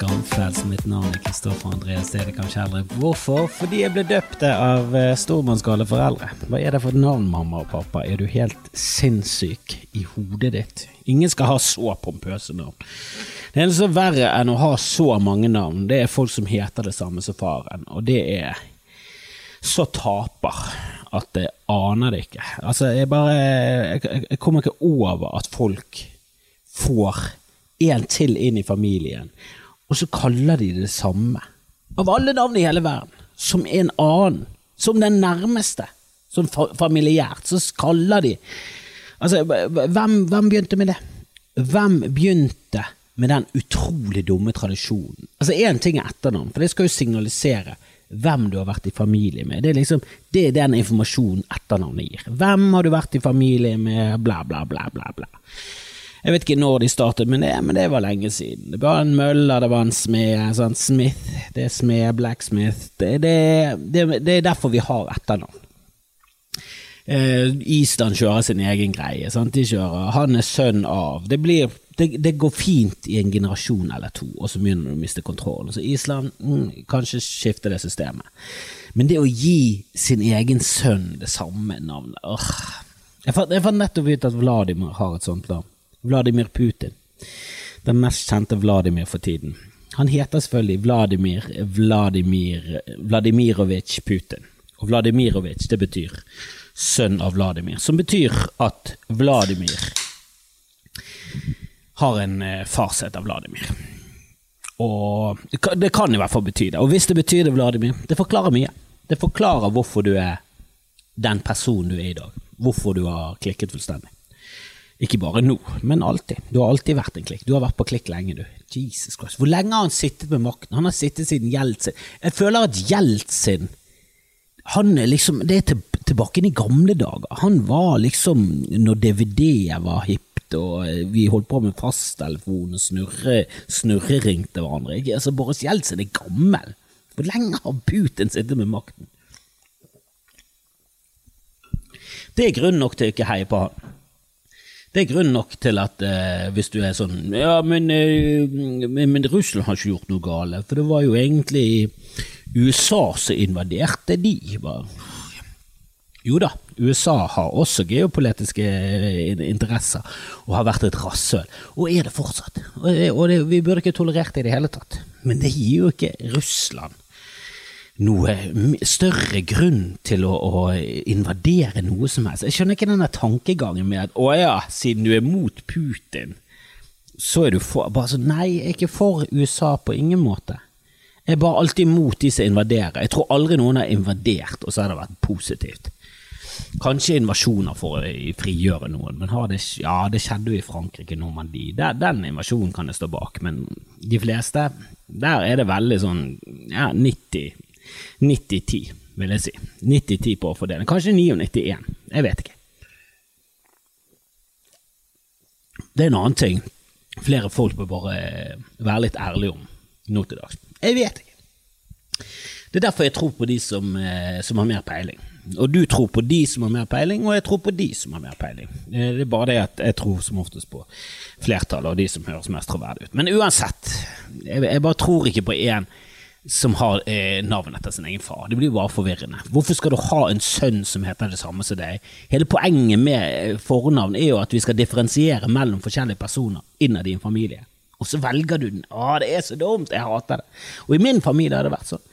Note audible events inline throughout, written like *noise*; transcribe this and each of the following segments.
skamfels. Mitt navn er Kristoffer Andreas Edekamp Kjellrup. Hvorfor? Fordi jeg ble døpt av uh, stormannsgale foreldre. Hva er det for navn, mamma og pappa? Er du helt sinnssyk i hodet ditt? Ingen skal ha så pompøse navn. Det eneste er verre enn å ha så mange navn, det er folk som heter det samme som faren, og det er så taper at jeg aner det ikke. Altså, jeg bare jeg kommer ikke over at folk får en til inn i familien, og så kaller de det samme. Av alle navn i hele verden. Som en annen. Som den nærmeste. Fa familiært. Så kaller de Altså, hvem, hvem begynte med det? Hvem begynte med den utrolig dumme tradisjonen? Altså, én ting er etternavn, for det skal jo signalisere hvem du har vært i familie med. Det er liksom, det er den informasjonen etternavnet gir. Hvem har du vært i familie med, bla, bla, bla, bla, bla. Jeg vet ikke når de startet med det, men det var lenge siden. Det var en møller, det var en smed. Sånn Smith, det er smed, blacksmith. Det, det, det, det er derfor vi har etternavn. Eh, Island kjører sin egen greie. Sant? De kjører, Han er sønn av det, blir, det, går fint i en generasjon eller to, og så begynner du å miste kontrollen. Så Island mm, kanskje skifter det systemet. Men det å gi sin egen sønn det samme navnet åh. Jeg fant nettopp ut at Vladimir har et sånt navn. Vladimir Putin. Den mest kjente Vladimir for tiden. Han heter selvfølgelig Vladimir Vladimir Vladimirovitsj Putin. Og Vladimirovitsj, det betyr sønn av Vladimir, som betyr at Vladimir har en far som heter Vladimir. Og det kan i hvert fall bety det. Og hvis det betyr det, Vladimir, det forklarer mye. Det forklarer hvorfor du er den personen du er i dag. Hvorfor du har klikket fullstendig. Ikke bare nå, men alltid. Du har alltid vært en klikk. Du har vært på klikk lenge, du. Jesus Christ. Hvor lenge har han sittet med makten? Han har sittet siden Jeltsin. Jeg føler at Jeltsin han liksom, Det er til, tilbake i gamle dager. Han var liksom når DVD-er var hipt, og vi holdt på med fasttelefon og snurre, snurreringte hverandre. Ikke? Altså, Boris Jeltsin er gammel. Hvor lenge har Putin sittet med makten? Det er grunn nok til å ikke heie på han. Det er grunn nok til at eh, hvis du er sånn Ja, men, eh, men, men, Russland har ikke gjort noe gale, for det var jo egentlig USA som invaderte de. Bare. Jo da, USA har også geopolitiske eh, interesser og har vært et rasshøl, og er det fortsatt. Og, og det, vi burde ikke tolerert det i det hele tatt. Men det gir jo ikke Russland noe større grunn til å, å, invadere noe som helst. Jeg skjønner ikke denne tankegangen med at å ja, siden du er mot Putin, så er du for Bare så nei, jeg er ikke for USA på ingen måte. Jeg er bare alltid mot de som invaderer. Jeg tror aldri noen har invadert, og så har det vært positivt. Kanskje invasjoner for å frigjøre noen, men det, ja, det skjedde jo i Frankrike, Normandie. Den invasjonen kan jeg stå bak, men de fleste, der er det veldig sånn ja, 90 90-10, vil jeg si. 90-10 på å fordele. Kanskje 99-1. Jeg vet ikke. Det er en annen ting flere folk bør bare være litt ærlige om nå til dags. Jeg vet ikke. Det er derfor jeg tror på de som, eh, som, har mer peiling. Og du tror på de som har mer peiling, og jeg tror på de som har mer peiling. Eh, det er bare det at jeg tror som oftest på flertallet og de som høres mest troverdige ut. Men uansett, jeg, jeg bare tror ikke på én som har eh, navn etter sin egen far. Det blir jo bare forvirrende. Hvorfor skal du ha en sønn som heter det samme som deg? Hele poenget med eh, fornavn er jo at vi skal differensiere mellom forskjellige personer innad i en familie. Og så velger du den. Å, det er så dumt! Jeg hater det. Og i min familie har det vært sånn.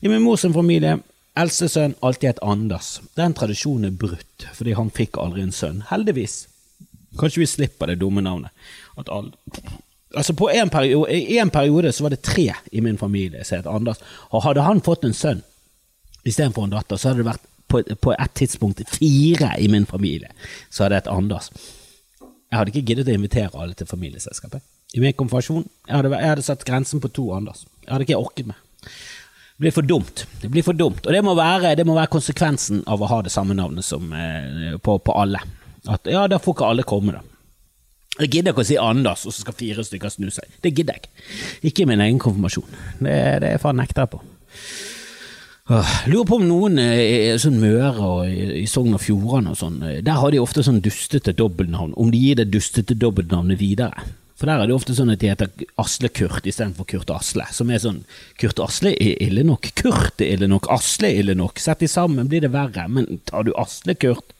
I min mors familie, eldste sønn alltid het Anders. Den tradisjonen er brutt, fordi han fikk aldri en sønn. Heldigvis. Kanskje vi slipper det dumme navnet. At alle Altså på en periode, I en periode så var det tre i min familie som het Anders. Og hadde han fått en sønn istedenfor en datter, så hadde det vært på, på et tidspunkt fire i min familie som hadde hett Anders. Jeg hadde ikke giddet å invitere alle til familieselskapet. I min konfirmasjon jeg hadde, jeg hadde satt grensen på to Anders. Jeg hadde ikke orket med. Det blir for dumt. Det blir for dumt. Og det må være, det må være konsekvensen av å ha det samme navnet som, eh, på, på alle. At ja, da får ikke alle komme, da. Jeg gidder ikke å si Anders, og så skal fire stykker snu seg. Det gidder jeg ikke. Ikke min egen konfirmasjon. Det, det er faen nekter jeg på. lurer på om noen i sånn Møre og i, i Sogn og Fjordane og sånn, der har de ofte sånn dustete dobbeltnavn. Om de gir det dustete dobbeltnavnet videre. For der er det ofte sånn at de heter Asle Kurt istedenfor Kurt Asle, som er sånn Kurt Asle er ille nok, Kurt er ille nok, Asle er ille nok. Sett de sammen blir det verre, men tar du Asle Kurt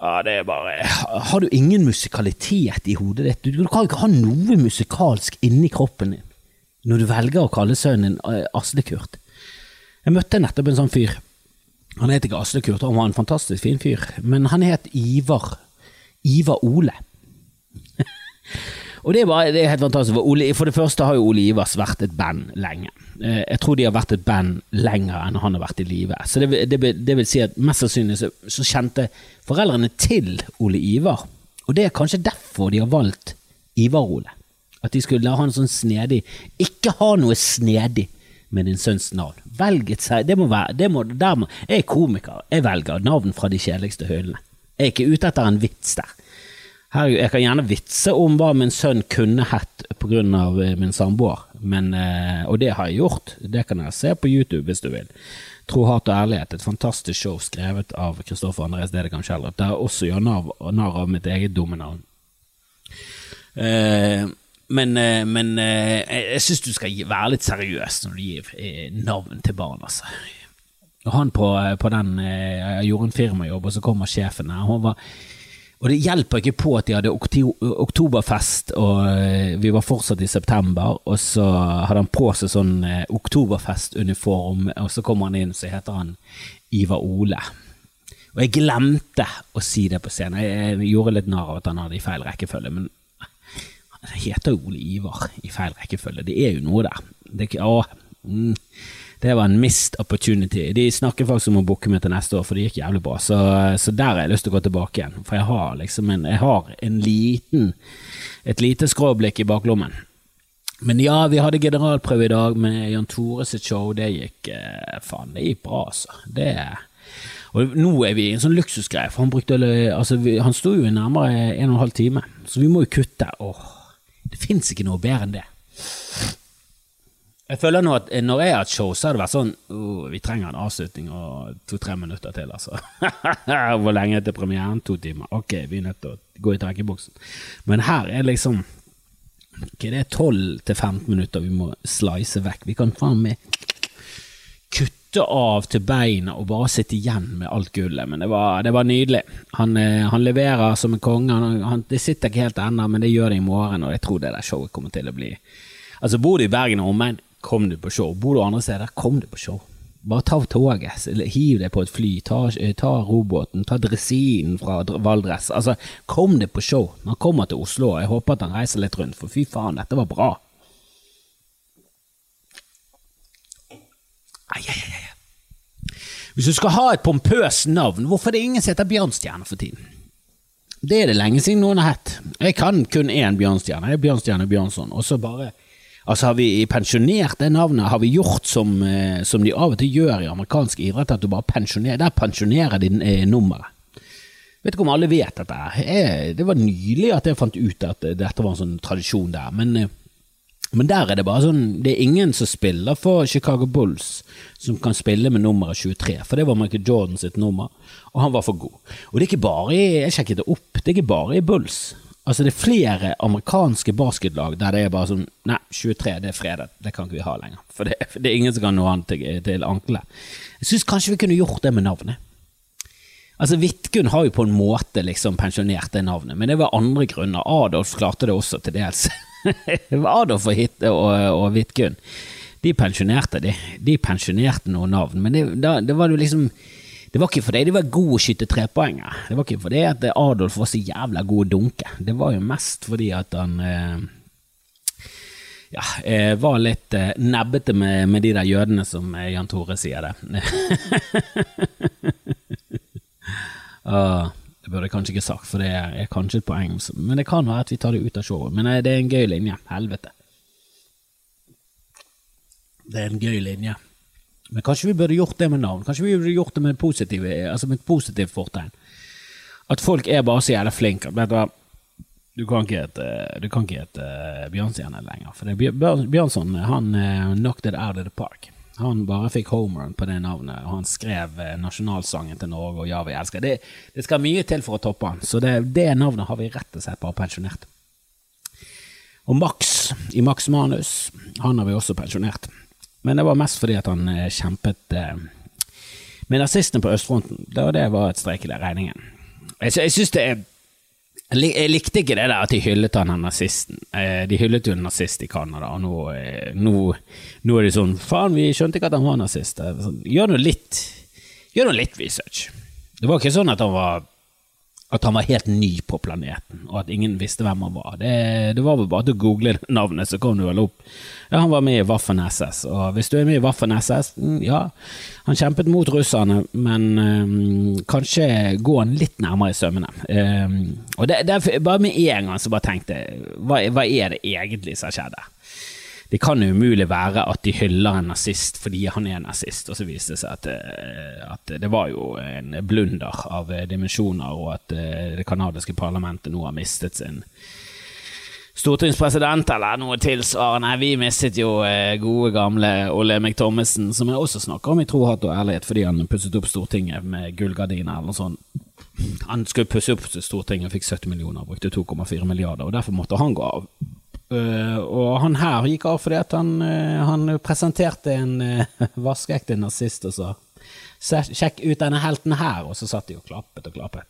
ja, det er bare Har du ingen musikalitet i hodet ditt? Du kan ikke ha noe musikalsk inni kroppen din når du velger å kalle sønnen din Aslekurt. Asle Kurt. Jeg møtte nettopp en sånn fyr. Han het ikke Asle Kurt, han var en fantastisk fin fyr, men han het Ivar. Ivar Ole. *laughs* Og det er, bare, det er helt fantastisk. For, Ole, for, det første har jo Ole Ivers vært et band lenge. Eh, jeg tror de har vært et band lenger enn han har vært i live. Så det, det, det, vil si at mest sannsynlig så, så, kjente foreldrene til Ole Ivar. Og det er kanskje derfor de har valgt Ivar-Ole. At de skulle la han sånn snedig Ikke ha noe snedig med din sønns navn. Velg et seg. Det må være det må, må, Jeg er komiker. Jeg velger navn fra de kjedeligste hølene. Jeg er ikke ute etter en vits der. Her, jeg kan gjerne vitse om hva min sønn kunne hett pga. Eh, min samboer, men, eh, og det har jeg gjort. Det kan jeg se på YouTube hvis du vil. Tro, hat og ærlighet, et fantastisk show skrevet av Kristoffer Andres Dedekam Schjelderup, der jeg også gjør narr av mitt eget dumme. Eh, men, men jeg syns du skal være litt seriøs når du gir navn til barn, altså. Han på, på den Jeg gjorde en firmajobb, og så kommer sjefen her. Hun var og det hjelper ikke på at de hadde oktoberfest, og eh, vi var fortsatt i september, og så hadde han på seg sånn eh, oktoberfestuniform, og så kommer han inn, så heter han Ivar Ole. Og jeg glemte å si det på scenen. Jeg gjorde litt narr av at han hadde i feil rekkefølge, men han heter jo Ole Ivar i feil rekkefølge. Det er jo noe der. Det å, mm, det var en missed opportunity. De snakker faktisk om å booke meg til neste år, for det gikk jævlig bra. Så, så, der har jeg lyst til å gå tilbake igjen. For jeg har liksom en, jeg har en liten, et lite skråblikk i baklommen. Men ja, vi hadde generalprøve i dag med Jan Tore sitt show. Det gikk eh, faen, det gikk bra, altså. Det og nå er vi i en sånn luksusgreie, for han brukte altså, Han sto jo i nærmere en og en halv time, så vi må jo kutte. Åh, det fins ikke noe bedre enn det. Jeg føler nå at når jeg har et show, så har det vært sånn oh, Vi trenger en avslutning og to-tre minutter til, altså. *laughs* Hvor lenge til premieren? To timer. Ok, vi er nødt til å gå i trekkeboksen. Men her er liksom okay, Det er 12-15 minutter vi må slice vekk. Vi kan faen meg kutte av til beina og bare sitte igjen med alt gullet. Men det var, det var nydelig. Han, eh, han, leverer som en konge. Han, han, det sitter ikke helt ennå, men det gjør det i morgen, og jeg tror det der showet kommer til å bli Altså, bor du i Bergen og omegn kom du på show. Bor du andre steder, kom du på show. Bare ta toget, hiv deg på et fly, ta, ta robåten, ta dressinen fra Valdres. Altså, kom deg på show når han kommer til Oslo. Jeg håper at han reiser litt rundt, for fy faen, dette var bra. Ai, ai, ai. Hvis du skal ha et pompøst navn, hvorfor er det ingen som heter Bjørnstjerne for tiden? Det er det lenge siden noen har hett. Jeg kan kun én Bjørnstjerne. Jeg er Bjørnstjerne Bjørnson. Og så bare Altså Har vi pensjonert det navnet? Har vi gjort som, eh, som de av og til gjør i amerikansk idrett, at du bare pensjonerer Der pensjonerer de eh, nummeret. Vet ikke om alle vet dette. Det var nylig at jeg fant ut at dette var en sånn tradisjon der. Men, eh, men der er det bare sånn Det er ingen som spiller for Chicago Bulls som kan spille med nummeret 23, for det var Michael Jordan sitt nummer, og han var for god. Og det er ikke bare i, Jeg sjekket det opp, det er ikke bare i Bulls. Altså Det er flere amerikanske basketlag der det er bare sånn Nei, 23, det er fredag. Det kan ikke vi ha lenger. For det, for det er ingen som kan noe annet til, til ankelet. Jeg syns kanskje vi kunne gjort det med navnet. Altså Vidkun har jo på en måte liksom pensjonert det navnet, men det var andre grunner. Adolf klarte det også til dels. *laughs* Adolf og, Hitte og, og Vidkun. De pensjonerte de. De pensjonerte noen navn, men det, da, det var jo liksom det var ikke fordi de var gode å skyte trepoenger. Det var ikke fordi at Adolf var så jævla god å dunke. Det var jo mest fordi at han eh, ja, eh, var litt eh, nebbete med, med, de der jødene, som eh, Jan Tore sier det. *laughs* ah, det burde jeg kanskje ikke sagt, for det er kanskje et poeng. Men det kan være at vi tar det ut av showet. Men eh, det er en gøy linje. Helvete. Det er en gøy linje. Men kanskje vi burde gjort det med navn? Kanskje vi burde gjort det med, positive, altså et positivt fortegn? At folk er bare så jævla flinke. Vet du hva? Du kan ikke hete, hete uh, Bjørnstjerne lenger. For Bjørnson han uh, knocked it out of the park. Han bare fikk homeren på det navnet, og han skrev uh, nasjonalsangen til Norge og Ja, vi elsker. Det, det skal mye til for å toppe han, så det, det navnet har vi rett og slett bare pensjonert. Og Max i Max Manus, han har vi også pensjonert. Men det var mest fordi at han eh, kjempet eh, med nazistene på østfronten. Da det var et streik i regningen. Jeg, jeg synes det er jeg likte ikke det der at de hyllet han nazisten. Eh, de hyllet jo en nazist i Canada, og nå, nå, nå, er det sånn Faen, vi skjønte ikke at han var nazist. Sånn, gjør nå litt, gjør litt research. Det var ikke sånn at han var at han var helt ny på planeten, og at ingen visste hvem han var. Det, det var vel bare å google navnet, så kom du vel opp. Ja, han var med i Waffen-SS, og hvis du er med i Waffen-SS, ja, han kjempet mot russerne, men um, kanskje gå han litt nærmere i sømmene. Um, og det, det, bare med en gang så bare tenkte jeg, hva, hva er det egentlig som har skjedd her? Det kan jo umulig være at de hyller en nazist fordi han er nazist, og så viste det seg at, eh, at det var jo en blunder av eh, dimensjoner, og at eh, det canadiske parlamentet nå har mistet sin stortingspresident, eller noe tilsvarende. Vi mistet jo gode, gamle Olemic Thommessen, som jeg også snakker om i tro, hatt og ærlighet, fordi han pusset opp Stortinget med gullgardiner eller noe sånt. Han skulle pusse opp Stortinget og fikk 70 millioner, brukte 2,4 milliarder, og derfor måtte han gå av. Uh, og han her gikk av fordi at han, uh, han presenterte en uh, *laughs* vaskeekte nazist og sa 'sjekk ut denne helten her', og så satt de og klappet og klappet.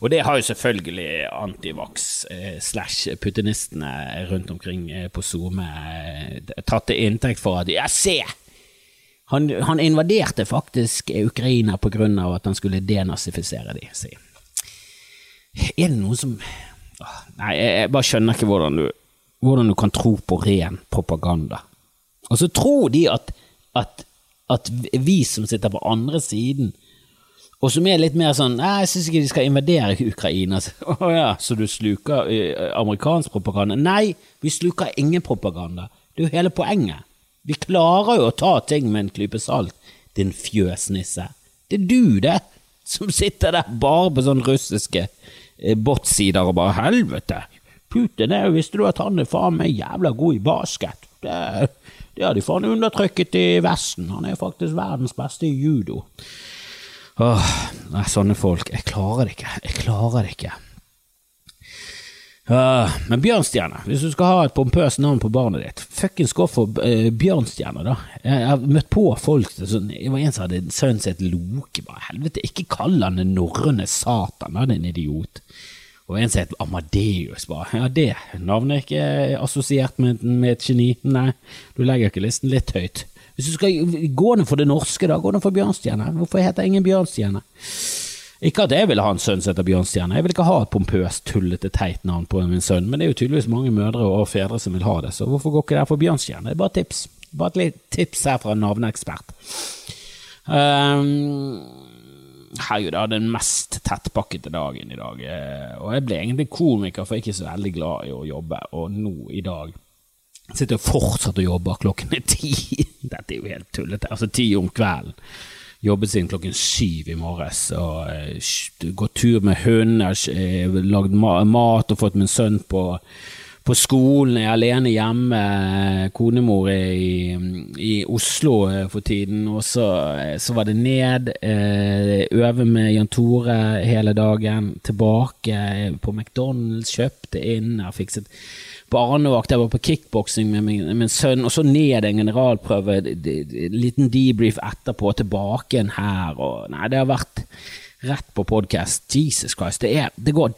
Og det har jo selvfølgelig antivax slash putinistene rundt omkring på SoMe tatt til inntekt for at ja, se! Han, han invaderte faktisk Ukraina på grunn av at han skulle denazifisere de, si. Er det noen som Nei, jeg, jeg, bare skjønner ikke hvordan du, hvordan du kan tro på ren propaganda. Og så tror de at, at, at vi som sitter på andre siden, og som er litt mer sånn Nei, jeg syns ikke de skal invadere Ukraina. *laughs* Å oh, ja, så du sluker amerikansk propaganda? Nei, vi sluker ingen propaganda. Det er jo hele poenget. Vi klarer jo å ta ting med en klype salt, din fjøsnisse. Det er du, det, som sitter der bare på sånn russiske bot-sider og bare helvete. Putin er jo, visste du at han er faen meg jævla god i basket? Det, det har de faen undertrykket i Vesten. Han er faktisk verdens beste i judo. Åh, nei, sånne folk. Jeg klarer det ikke. Jeg klarer det ikke. Uh, men Bjørnstjerne, hvis du skal ha et pompøst navn på barnet ditt, fuckings gå for uh, Bjørnstjerne, da. Jeg, har møtt på folk sånn, Det var en som hadde sønnen sin et Loke. Bare helvete, ikke kall han den norrøne satan, da, din idiot. Og en som het Amadeus, bare. Ja, det navnet er ikke assosiert med, med, et geni. Nei, du legger ikke listen litt høyt. Hvis du skal gå ned for det norske, da, gå ned for Bjørnstjerne. Hvorfor heter ingen Bjørnstjerne? Ikke at jeg vil ha en sønn som heter Bjørnstjerne, jeg vil ikke ha et pompøst, tullete, teit navn på min sønn, men det er jo tydeligvis mange mødre og fedre som vil ha det, så hvorfor går ikke det for Bjørnstjerne? Det er bare tips. Bare et litt tips her fra en navneekspert. Um, herregud, jeg hadde den mest tettpakkede dagen i dag, eh, og jeg ble egentlig komiker, for jeg er ikke så veldig glad i å jobbe, og nå i dag sitter jeg fortsatt og jobber klokken er ti. *laughs* Dette er jo helt tullete. Altså ti om kvelden jobbet siden klokken syv i morges. og uh, Gått tur med hund, uh, lagd ma mat og fått min sønn på, på skolen. Jeg er alene hjemme. Konemor er i, i Oslo uh, for tiden. Og så, så var det ned. Øve med Jan Tore hele dagen. Tilbake på McDonald's. Kjøpte inn. Jeg fikset barnevakt, jeg var på kickboksing med min, min, sønn, og så ned en generalprøve, en liten debrief etterpå, tilbake igjen her, og Nei, det har vært rett på podkast. Jesus Christ, det er Det går.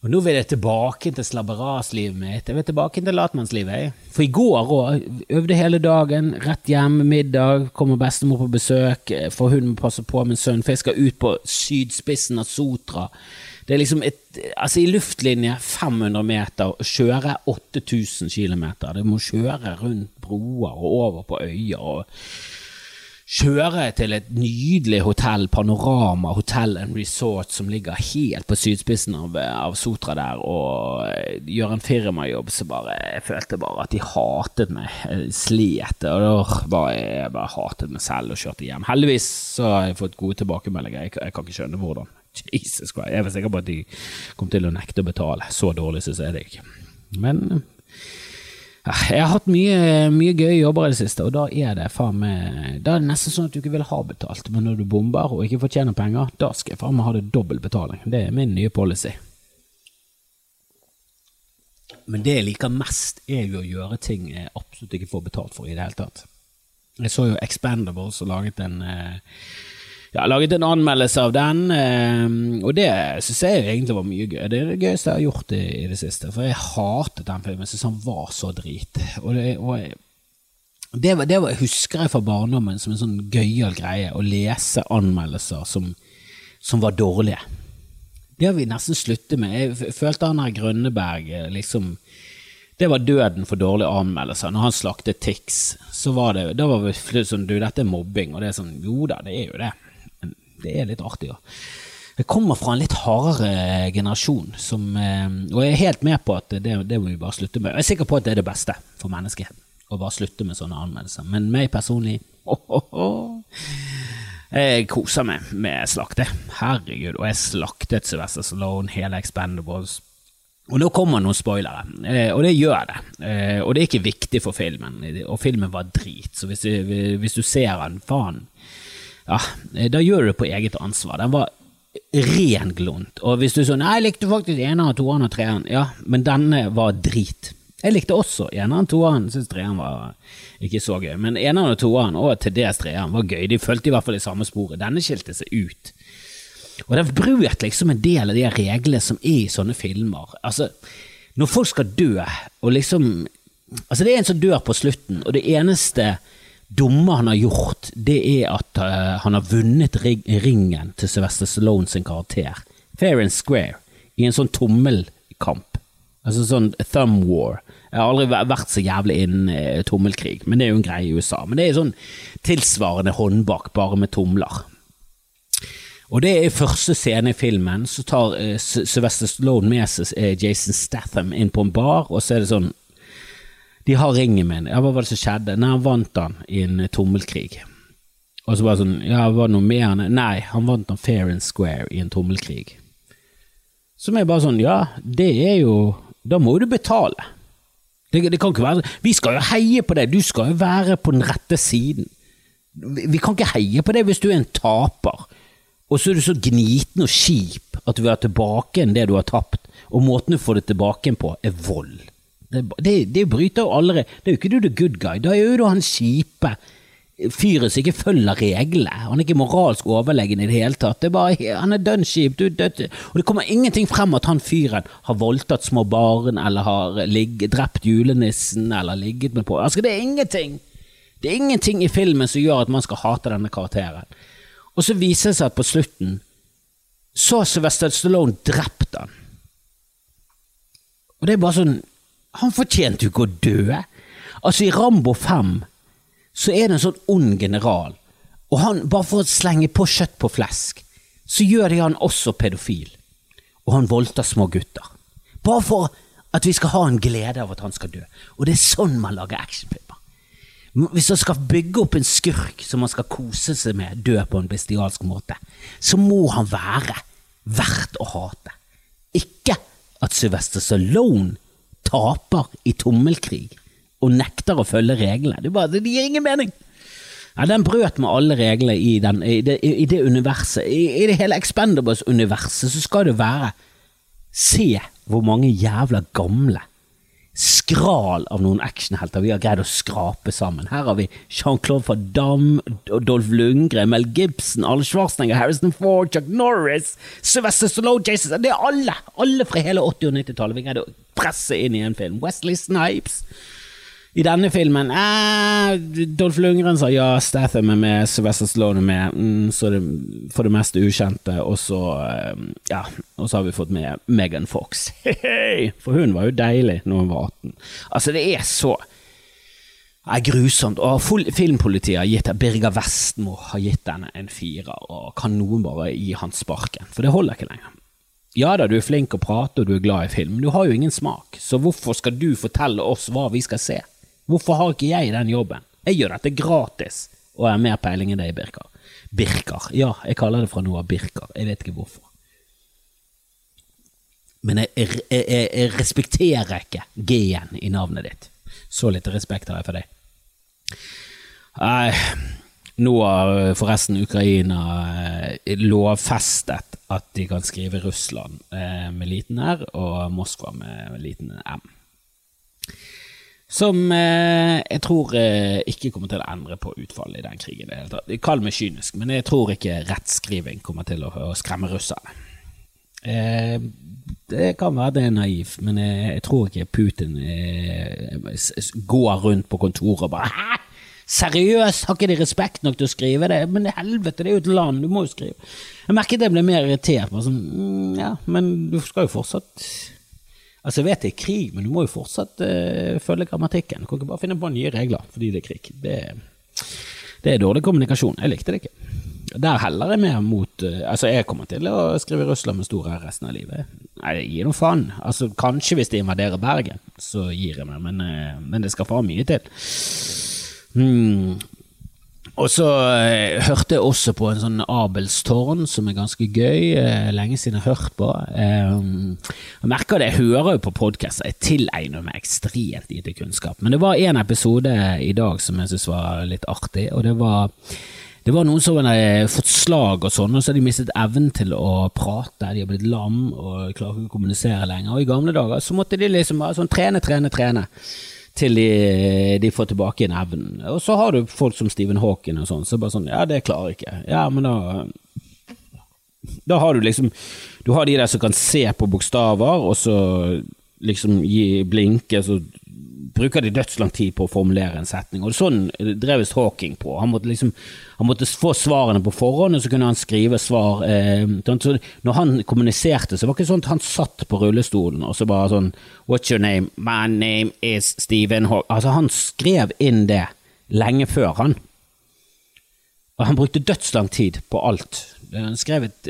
Og nå vil jeg tilbake til slabberaslivet mitt. Jeg vil tilbake til latmannslivet. For i går òg. Øvde hele dagen, rett hjem, middag, kommer bestemor på besøk, for hun må passe på min sønn, for jeg skal ut på sydspissen av Sotra det er liksom et, altså I luftlinje 500 meter, kjøre 8000 km. Du må kjøre rundt broer og over på øyer. og Kjøre til et nydelig hotell, Panorama Hotel and Resort, som ligger helt på sydspissen av, av Sotra der, og gjøre en firmajobb så bare Jeg følte bare at de hatet meg. Slet. Og da var jeg bare hatet meg selv og kjørte hjem. Heldigvis så har jeg fått gode tilbakemeldinger. Jeg, jeg kan ikke skjønne hvordan. Jesus Christ. Jeg var sikker på at de kom til å nekte å betale. Så dårlig syns jeg det ikke. Men jeg har hatt mye, mye gøye jobber i det siste, og da er det faen meg Da er det nesten sånn at du ikke vil ha betalt, men når du bomber og ikke fortjener penger, da skal jeg faen meg ha det dobbel betaling. Det er min nye policy. Men det jeg liker mest, er jo å gjøre ting jeg absolutt ikke får betalt for i det hele tatt. Jeg så jo Expandables og laget en eh, ja, laget en anmeldelse av den, eh, og det syns jeg egentlig var mye gøy. Det er det gøyeste jeg har gjort i, i det siste, for jeg hatet den filmen. Jeg syns han var så drit. Og det, og det, var, det var, husker jeg fra barndommen som en sånn gøyal greie, å lese anmeldelser som, som var dårlige. Det har vi nesten sluttet med. Jeg følte han her Grønneberg liksom det var døden for dårlige anmeldelser. Når han slaktet Tix, så var det da var det sånn Du, dette er mobbing. Og det er sånn Jo da, det er jo det. Det er litt artig, ja. Jeg kommer fra en litt hardere generasjon, som, eh, og jeg er helt med på at det, det må vi bare slutte med. Jeg er sikker på at det er det beste for menneskeheten, å bare slutte med sånne anmeldelser. Men meg personlig *laughs* oh, oh, oh. Jeg koser meg med slakte. Herregud. Og jeg slaktet Sylvester Stallone, hele Expendables. Og nå kommer noen spoilere, eh, og det gjør det. Eh, og det er ikke viktig for filmen, og filmen var drit, så hvis du, hvis du ser den, faen, ja, da gjør du det på eget ansvar. Den var ren glunt. Og hvis du så Nei, jeg likte faktisk eneren, toeren og treeren. Ja, men denne var drit. Jeg likte også eneren, toeren. Syns treeren var ikke så gøy. Men eneren og toeren, og til dels treeren, var gøy. De fulgte i hvert fall i samme sporet. Denne skilte seg ut. Og den brøt liksom en del av de reglene som er i sånne filmer. Altså, når folk skal dø, og liksom Altså, det er en som dør på slutten, og det eneste dumme han har gjort, det er at uh, han har vunnet ringen til Sylvester Stallone sin karakter, fair and square, i en sånn tommelkamp. Altså sånn thumb war. Jeg har aldri vært så jævlig innen uh, tommelkrig, men det er jo en greie i USA. Men det er sånn tilsvarende håndbak, bare med tomler. Og det er første scene i filmen, så tar uh, Sylvester Stallone med seg Jason Statham inn på en bar, og så er det sånn De har ringen min. Ja, hva var det som skjedde? Nei, han vant den i en uh, tommelkrig. Og så bare sånn Ja, var det noe mer enn Nei, han vant den fair and square i en tommelkrig. Som er bare sånn Ja, det er jo Da må du betale. Det, det kan ikke være sånn Vi skal jo heie på deg, du skal jo være på den rette siden. Vi kan ikke heie på deg hvis du er en taper. Og så er du så gniten og kjip at du vil ha tilbake enn det du har tapt, og måten du får det tilbake på, er vold. Det, det, det bryter jo allerede Det er jo ikke du the good guy, da er jo du han kjipe fyren som ikke følger reglene. Han er ikke moralsk overlegen i det hele tatt. Det er bare, han er dønn kjip. Og det kommer ingenting frem at han fyren har voldtatt små barn, eller har ligget, drept julenissen, eller ligget med på Altså, det er ingenting. Det er ingenting i filmen som gjør at man skal hate denne karakteren. Og så viser det seg at på slutten så har Sylvester Stallone drept han. Og det er bare sånn Han fortjente jo ikke å dø. Altså, i Rambo 5 så er det en sånn ond general, og han, bare for å slenge på kjøtt på flesk, så gjør det han også pedofil. Og han voldtar små gutter. Bare for at vi skal ha en glede av at han skal dø. Og det er sånn man lager actionfilmer. Hvis man skal bygge opp en skurk som man skal kose seg med, dø på en bestialsk måte, så må han være verdt å hate. Ikke at Sylvester Stallone taper i tommelkrig og nekter å følge reglene. Det, bare, det gir ingen mening. Ja, den brøt med alle reglene i, den, i, det, i det, universet. I, I, det hele Expendables-universet så skal det være Se hvor mange jævla gamle skral av noen actionhelter vi har greid å skrape sammen. Her har vi Jean-Claude Van Damme, Dolph Lundgren, Mel Gibson, Arne Schwarzenegger, Harrison Ford, Chuck Norris, Sylvester Stallone, Jason Det er alle! Alle fra hele 80- og 90-tallet vi greide å presse inn i en film. Wesley Snipes. I denne filmen eh, Dolph Lundgren sa ja, Statham er med, Sylvester Stallone er med, mm, så det for det meste ukjente, og så eh, ja, og så har vi fått med Megan Fox. *laughs* for hun var jo deilig når hun var 18. Altså, det er så er grusomt. Og filmpolitiet har gitt Birger Vestmo har gitt henne en firer, og kan noen bare gi han sparken? For det holder ikke lenger. Ja da, du er flink å prate og du er glad i film, men du har jo ingen smak, så hvorfor skal du fortelle oss hva vi skal se? Hvorfor har ikke jeg den jobben? Jeg gjør dette gratis, og er mer peiling enn deg, Birker. Birker. Ja, jeg kaller det fra noe av Birker. Jeg vet ikke hvorfor. Men jeg, jeg, jeg, jeg respekterer ikke G-en i navnet ditt. Så litt respekt har jeg for deg. Nei, nå har forresten Ukraina eh, lovfestet at de kan skrive Russland eh, med liten R og Moskva med liten M. Som eh, jeg tror eh, ikke kommer til å endre på utfallet i den krigen. Kall meg kynisk, men jeg tror ikke rettskriving kommer til å, skremme russerne. Eh, det kan være det er naivt, men jeg, jeg tror ikke Putin eh, går rundt på kontoret og bare? Seriøst, har ikke de respekt nok til å skrive det? Men helvete, det er jo et land, du må jo skrive. Jeg merket jeg ble mer irritert. Sånn, mm, ja, men du skal jo fortsatt Altså, jeg vet det er krig, men du må jo fortsatt uh, følge grammatikken. Du kan ikke bare finne på nye regler fordi det er krig. Det, det er dårlig kommunikasjon. Jeg likte det ikke. Der heller jeg mer mot uh, Altså, jeg kommer til å skrive Russland med stor R resten av livet. Nei, gi nå faen. Altså, kanskje hvis de invaderer Bergen, så gir jeg meg, men, uh, men det skal faen mye til. Hmm. Og så eh, hørte jeg også på en sånn Abelstårn, som er ganske gøy. Eh, lenge siden jeg har hørt på. Eh, jeg merker det, jeg hører jo på podkaster. Jeg tilegner meg ekstremt lite kunnskap. Men det var en episode i dag som jeg syntes var litt artig, og det var det var noen som hadde fått slag og sånn, og så hadde de mistet evnen til å prate. De har blitt lam og klarer ikke å kommunisere lenger. Og i gamle dager så måtte de liksom bare sånn trene, trene, trene til de, de får tilbake igjen evnen. Og så har du folk som Stephen Hawking og sånn, så bare sånn Ja, det klarer jeg ikke. Ja, men da Da har du liksom Du har de der som kan se på bokstaver, og så liksom gi blinke, så bruker de dødslang tid på å formulere en setning. Og sånn dreves Hawking på. Han måtte, liksom, han måtte få svarene på forhånd, og så kunne han skrive svar. Eh, når han kommuniserte, så var det ikke sånn at han satt på rullestolen og så bare sånn What's your name? My name is Stephen Hawking. Altså, han skrev inn det lenge før, han. Og han brukte dødslang tid på alt. Han skrev et,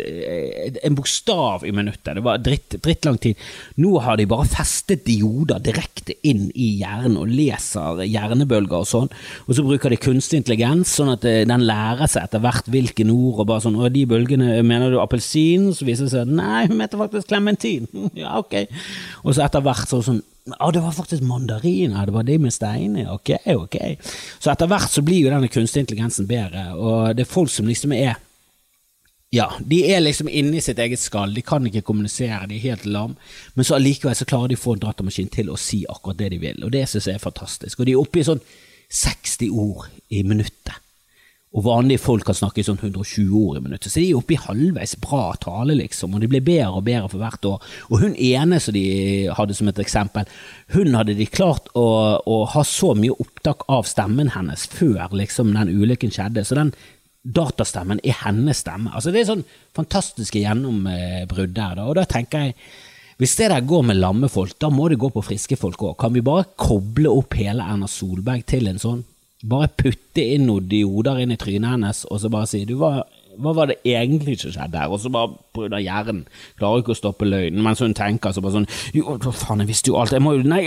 en bokstav i minuttet. Det var dritt, drittlang tid. Nå har de bare festet dioder direkte inn i hjernen og leser hjernebølger og sånn. Og så bruker de kunstig intelligens, sånn at eh, den lærer seg etter hvert hvilke ord. Og bare sånn, og de bølgene Mener du appelsin? Så viser det seg nei, hun heter faktisk klementin. *laughs* ja, ok. Og så etter hvert så sånn å, det var faktisk mandariner, det var de med steiner, ok, ok. Så etter hvert så blir jo denne kunstig intelligensen bedre, og det er folk som liksom er ja, de er liksom inne i sitt eget skall, de kan ikke kommunisere, de er helt lam, men så allikevel så klarer de å få en datamaskin til å si akkurat det de vil, og det synes jeg er fantastisk. Og de er oppe i sånn 60 ord i minuttet, og vanlige folk kan snakke i sånn 120 ord i minuttet, så de er oppe i halvveis bra tale, liksom, og de blir bedre og bedre for hvert år. Og hun ene som de hadde som et eksempel, hun hadde de klart å, å ha så mye opptak av stemmen hennes før liksom den ulykken skjedde, så den datastemmen er hennes stemme. Altså Det er sånn fantastiske gjennombrudd der. Da. Og da tenker jeg, hvis det der går med lamme folk, da må det gå på friske folk òg. Kan vi bare koble opp hele Erna Solberg til en sånn? Bare putte inn noen dioder inn i trynet hennes, og så bare si du var hva var det egentlig som skjedde her? Og så bare pga. hjernen. Klarer ikke å stoppe løgnen. Mens hun tenker så bare sånn Jo, hva faen, jeg visste jo alt. Jeg må jo Nei,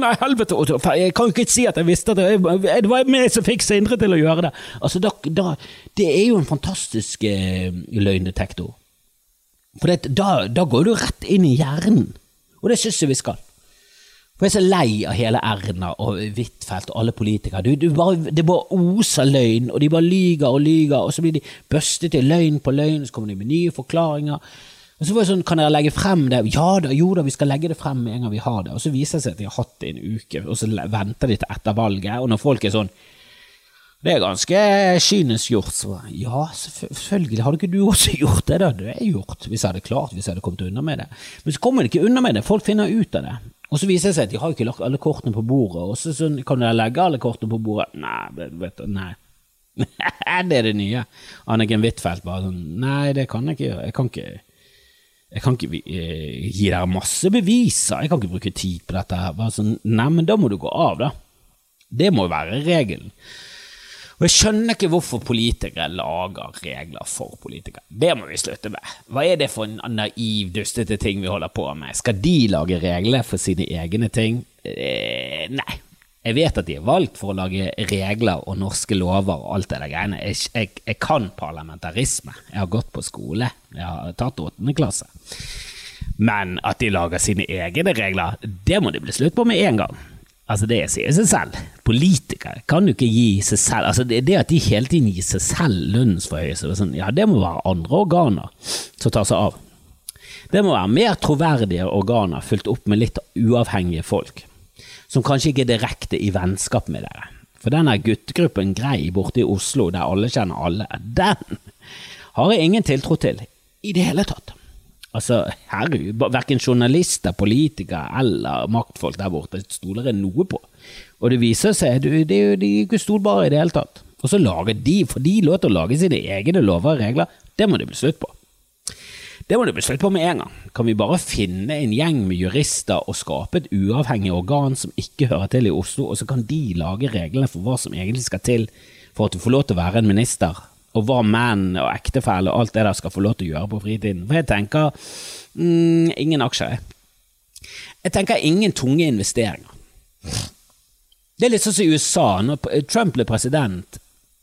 nei helvete! Jeg kan jo ikke si at jeg visste det. Det var jeg som fikk Sindre til å gjøre det. Altså, da, da, Det er jo en fantastisk eh, løgndetektor. For det, da, da går du rett inn i hjernen. Og det syns jeg vi skal. For jeg er så lei av hele Erna og Huitfeldt og alle politikere. Du, du bare, det bare oser løgn, og de bare lyger og lyger, og så blir de børstet i løgn på løgn, så kommer de med nye forklaringer. Og så var det sånn, Kan dere legge frem det? Ja da, jo da, vi skal legge det frem med en gang vi har det. Og så viser det seg at de har hatt det i en uke, og så venter de til etter valget. Og når folk er sånn det er ganske kynisk gjort. Så ja, selvfølgelig. Hadde ikke du også gjort det? da? Det er gjort, hvis jeg hadde klart, hvis jeg hadde kommet unna med det. Men så kommer de ikke unna med det. Folk finner ut av det. Og så viser det seg at de har ikke lagt alle kortene på bordet. Og så sånn, kan dere legge alle kortene på bordet? Nei, vet du, nei. *laughs* det er det nye. Anniken Huitfeldt bare sånn Nei, det kan jeg ikke gjøre. Jeg kan ikke jeg kan ikke eh, gi dere masse beviser, jeg kan ikke bruke tid på dette. her. Bare sånn, Nei, men da må du gå av, da. Det må være regelen. Og jeg skjønner ikke hvorfor politikere lager regler for politikere. Det må vi slutte med. Hva er det for en naiv, dustete ting vi holder på med? Skal de lage regler for sine egne ting? Eh, nei. Jeg vet at de er valgt for å lage regler og norske lover og alt det der greiene. Jeg, jeg, jeg kan parlamentarisme. Jeg har gått på skole. Jeg har tatt åttende klasse. Men at de lager sine egne regler, det må de bli slutt på med en gang. Altså, det sier seg selv. Politikere kan jo ikke gi seg selv Altså, det, det at de hele tiden gir seg selv lønnsforhøyelse, sånn, ja, det må være andre organer som tar seg av. Det må være mer troverdige organer fylt opp med litt uavhengige folk. som kanskje ikke er direkte i vennskap med dere. For denne guttegruppen Grei borte i Oslo, der alle kjenner alle, den har jeg ingen tiltro til i det hele tatt. Altså, herregud, verken journalister, politikere eller maktfolk der borte stoler jeg noe på. Og det viser seg, at de er jo ikke stolbare i det hele tatt. Og så lager de, for de lov å lage sine egne lover og regler, det må det bli slutt på. Det må det bli slutt på med en gang. Kan vi bare finne en gjeng med jurister og skape et uavhengig organ som ikke hører til i Oslo, og så kan de lage reglene for hva som egentlig skal til for at du får lov til å være en minister, og hva menn og ektefelle og alt det der skal få lov til å gjøre på fritiden. For jeg tenker mm, ingen aksjer, jeg. Tenker ingen tunge investeringer. Det er litt sånn som i USA. Når Trump ble president,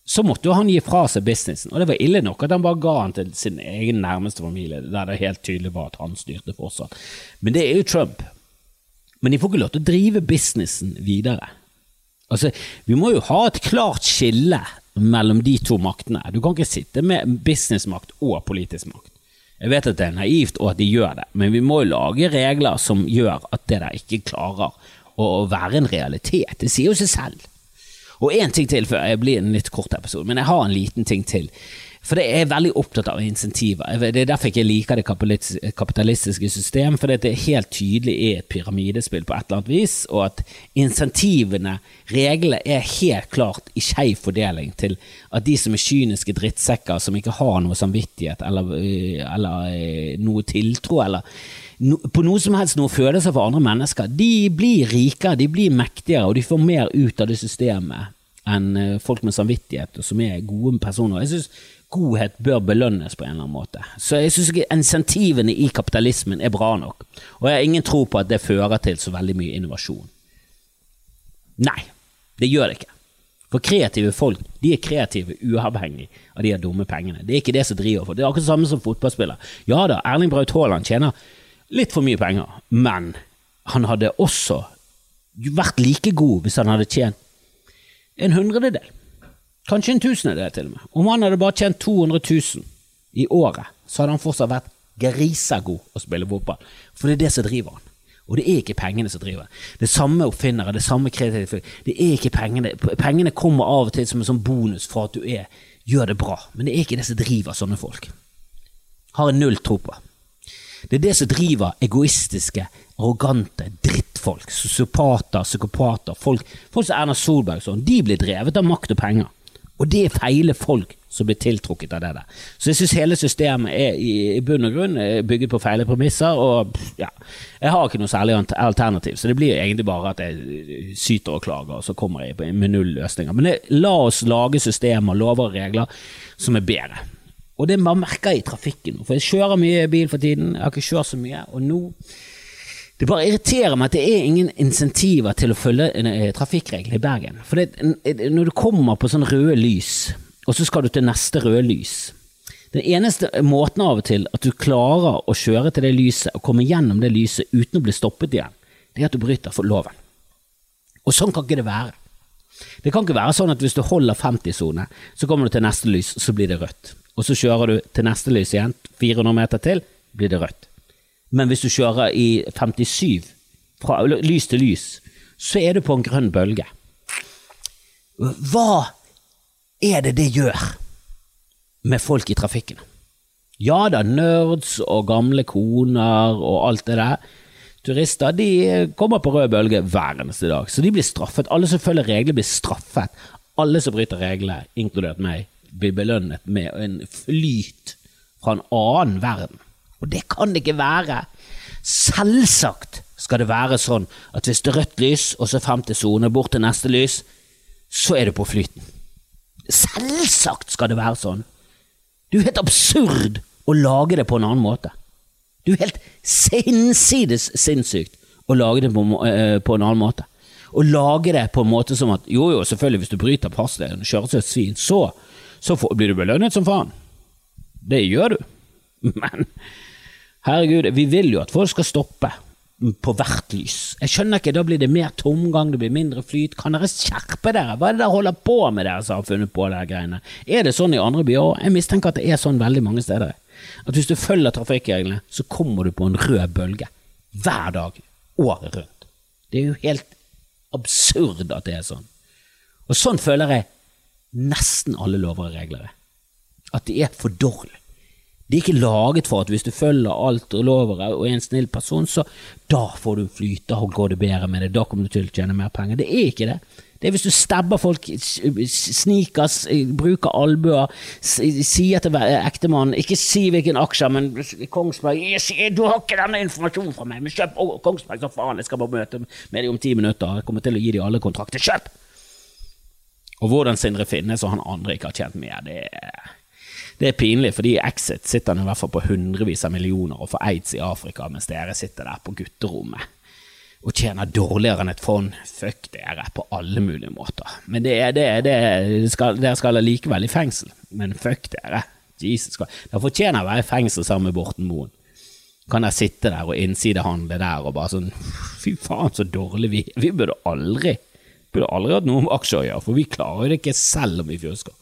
så måtte jo han gi fra seg businessen, og det var ille nok at han bare ga han til sin egen nærmeste familie, der det helt tydelig var at han styrte fortsatt. Men det er jo Trump. Men de får ikke lov til å drive businessen videre. Altså, Vi må jo ha et klart skille mellom de to maktene. Du kan ikke sitte med businessmakt og politisk makt. Jeg vet at det er naivt og at de gjør det, men vi må jo lage regler som gjør at det der ikke klarer å være en realitet. Det sier jo seg selv. Og én ting til før jeg blir en litt kort episode, men jeg har en liten ting til. For det er veldig opptatt av insentiver. Det er derfor jeg ikke liker det kapitalistiske system, for det er helt tydelig er et pyramidespill på et eller annet vis, og at insentivene, reglene, er helt klart i skeiv fordeling til at de som er kyniske drittsekker, som ikke har noe samvittighet eller, eller eh, noe tiltro, eller på noe som helst noe følelser for andre mennesker, de blir rikere, de blir mektigere, og de får mer ut av det systemet enn eh, folk med samvittighet og som er gode personer. Jeg synes godhet bør belønnes på en eller annen måte. Så jeg syns ikke insentivene i kapitalismen er bra nok, og jeg har ingen tro på at det fører til så veldig mye innovasjon. Nei, det gjør det ikke. For kreative folk de er kreative uavhengig av de dumme pengene. Det er ikke det som driver for. Det er akkurat det samme som fotballspiller. Ja da, Erling Braut Haaland tjener litt for mye penger, men han hadde også vært like god hvis han hadde tjent en hundrededel Kanskje en tusendedel til og med. Om han hadde bare tjent 200 000 i året, så hadde han fortsatt vært grisegod å spille fotball. For det er det som driver han. Og det er ikke pengene som driver. Det samme oppfinnere, det samme kreative Det er ikke pengene. Pengene kommer av og til som en sånn bonus for at du er, gjør det bra, men det er ikke det som driver sånne folk. Har en null tro på. Det er det som driver egoistiske, arrogante drittfolk, sosiopater, psykopater, folk, folk som Erna Solberg sånn. De blir drevet av makt og penger. Og det er feile folk som blir tiltrukket av det der. Så jeg syns hele systemet er i, bunn og grunn bygget på feile premisser, og ja, jeg har ikke noe særlig alternativ, så det blir egentlig bare at jeg syter og klager, og så kommer jeg med null løsninger. Men det, la oss lage systemer, lover og regler som er bedre. Og det man merker i trafikken, for jeg kjører mye bil for tiden, jeg har ikke kjørt så mye, og nå det bare irriterer meg at det er ingen insentiver til å følge eh, trafikkreglene i Bergen. For det, når du kommer på sånn røde lys, og så skal du til neste røde lys Den eneste måten av og til at du klarer å kjøre til det lyset og komme gjennom det lyset uten å bli stoppet igjen, det er at du bryter for loven. Og sånn kan ikke det være. Det kan ikke være sånn at hvis du holder 50-sone, så kommer du til neste lys, så blir det rødt. Og så kjører du til neste lys igjen, 400 meter til, blir det rødt. Men hvis du kjører i 57, fra lys til lys, så er du på en grønn bølge. Hva er det det gjør med folk i trafikken? Ja da, nerds og gamle koner og alt det der. Turister de kommer på rød bølge hver eneste dag, så de blir straffet. Alle som følger reglene, blir straffet. Alle som bryter reglene, inkludert meg, blir belønnet med en flyt fra en annen verden. Og det kan det ikke være. Selvsagt skal det være sånn at hvis det er rødt lys, og så femte sone bort til neste lys, så er du på flyten. Selvsagt skal det være sånn. Det er helt absurd å lage det på en annen måte. Det er helt sinsides sinnssykt å lage det på, uh, på, en annen måte. Å lage det på en måte som at jo, jo, selvfølgelig, hvis du bryter passregelen og kjører som et svin, så, så får, blir du belønnet som faen. Det gjør du. *laughs* Men Herregud, vi vil jo at folk skal stoppe på hvert lys. Jeg skjønner ikke, da blir det mer tomgang, det blir mindre flyt. Kan dere skjerpe dere? Hva er det dere holder på med, dere som har funnet på de greiene? Er det sånn i andre byer òg? Jeg mistenker at det er sånn veldig mange steder. At hvis du følger trafikkreglene, så kommer du på en rød bølge. Hver dag. Året rundt. Det er jo helt absurd at det er sånn. Og sånn føler jeg nesten alle lover og regler er. At de er for dårlige. De er ikke laget for at hvis du følger alt og lover og er en snill person, så da får du flyte, da går det bedre med det, da kommer du til å tjene mer penger. Det er ikke det. Det er hvis du stabber folk, sniker, bruker albuer, sier til ektemannen Ikke si hvilken aksjer, men Kongsberg Du har ikke denne informasjonen fra meg, men kjøp Kongsberg, så faen, jeg skal bare møte med dem om ti minutter, jeg kommer til å gi dem alle kontrakter. Kjøp! Og hvordan Sindre finnes og han andre ikke har tjent mer, det er det er pinlig, fordi Exit sitter i hvert fall på hundrevis av millioner og får aids i Afrika, mens dere sitter der på gutterommet og tjener dårligere enn et fond. Fuck dere, på alle mulige måter. Men det, det, det skal, dere skal likevel i fengsel. Men fuck dere. Jesus, dere fortjener å være i fengsel sammen med Borten Moen. Kan dere sitte der og innsidehandle der og bare sånn Fy faen, så dårlig vi Vi burde aldri burde aldri hatt noe om aksjer å gjøre, for vi klarer jo det ikke selv om vi fjusker.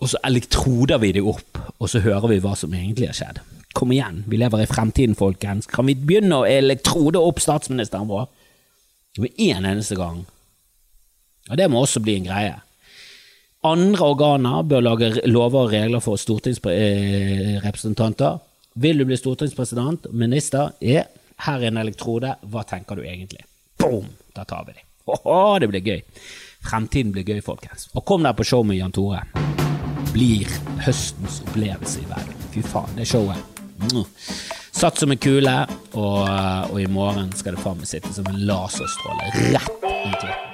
Og så elektroder vi det opp, og så hører vi hva som egentlig har skjedd. Kom igjen, vi lever i fremtiden, folkens. Kan vi begynne å elektrode opp statsministeren vår? Med én eneste gang. Og det må også bli en greie. Andre organer bør lage lover og regler for stortingsrepresentanter. Vil du bli stortingspresident, minister, ja, her er en elektrode, hva tenker du egentlig? Boom! Da tar vi dem. det blir gøy. Fremtiden blir gøy, folkens. Og kom der på show med Jan Tore. Blir høstens opplevelse i verden. Fy faen, det showet Satt som en kule, og, og, i morgen skal det faen meg sitte som en laserstråle rett i klitten.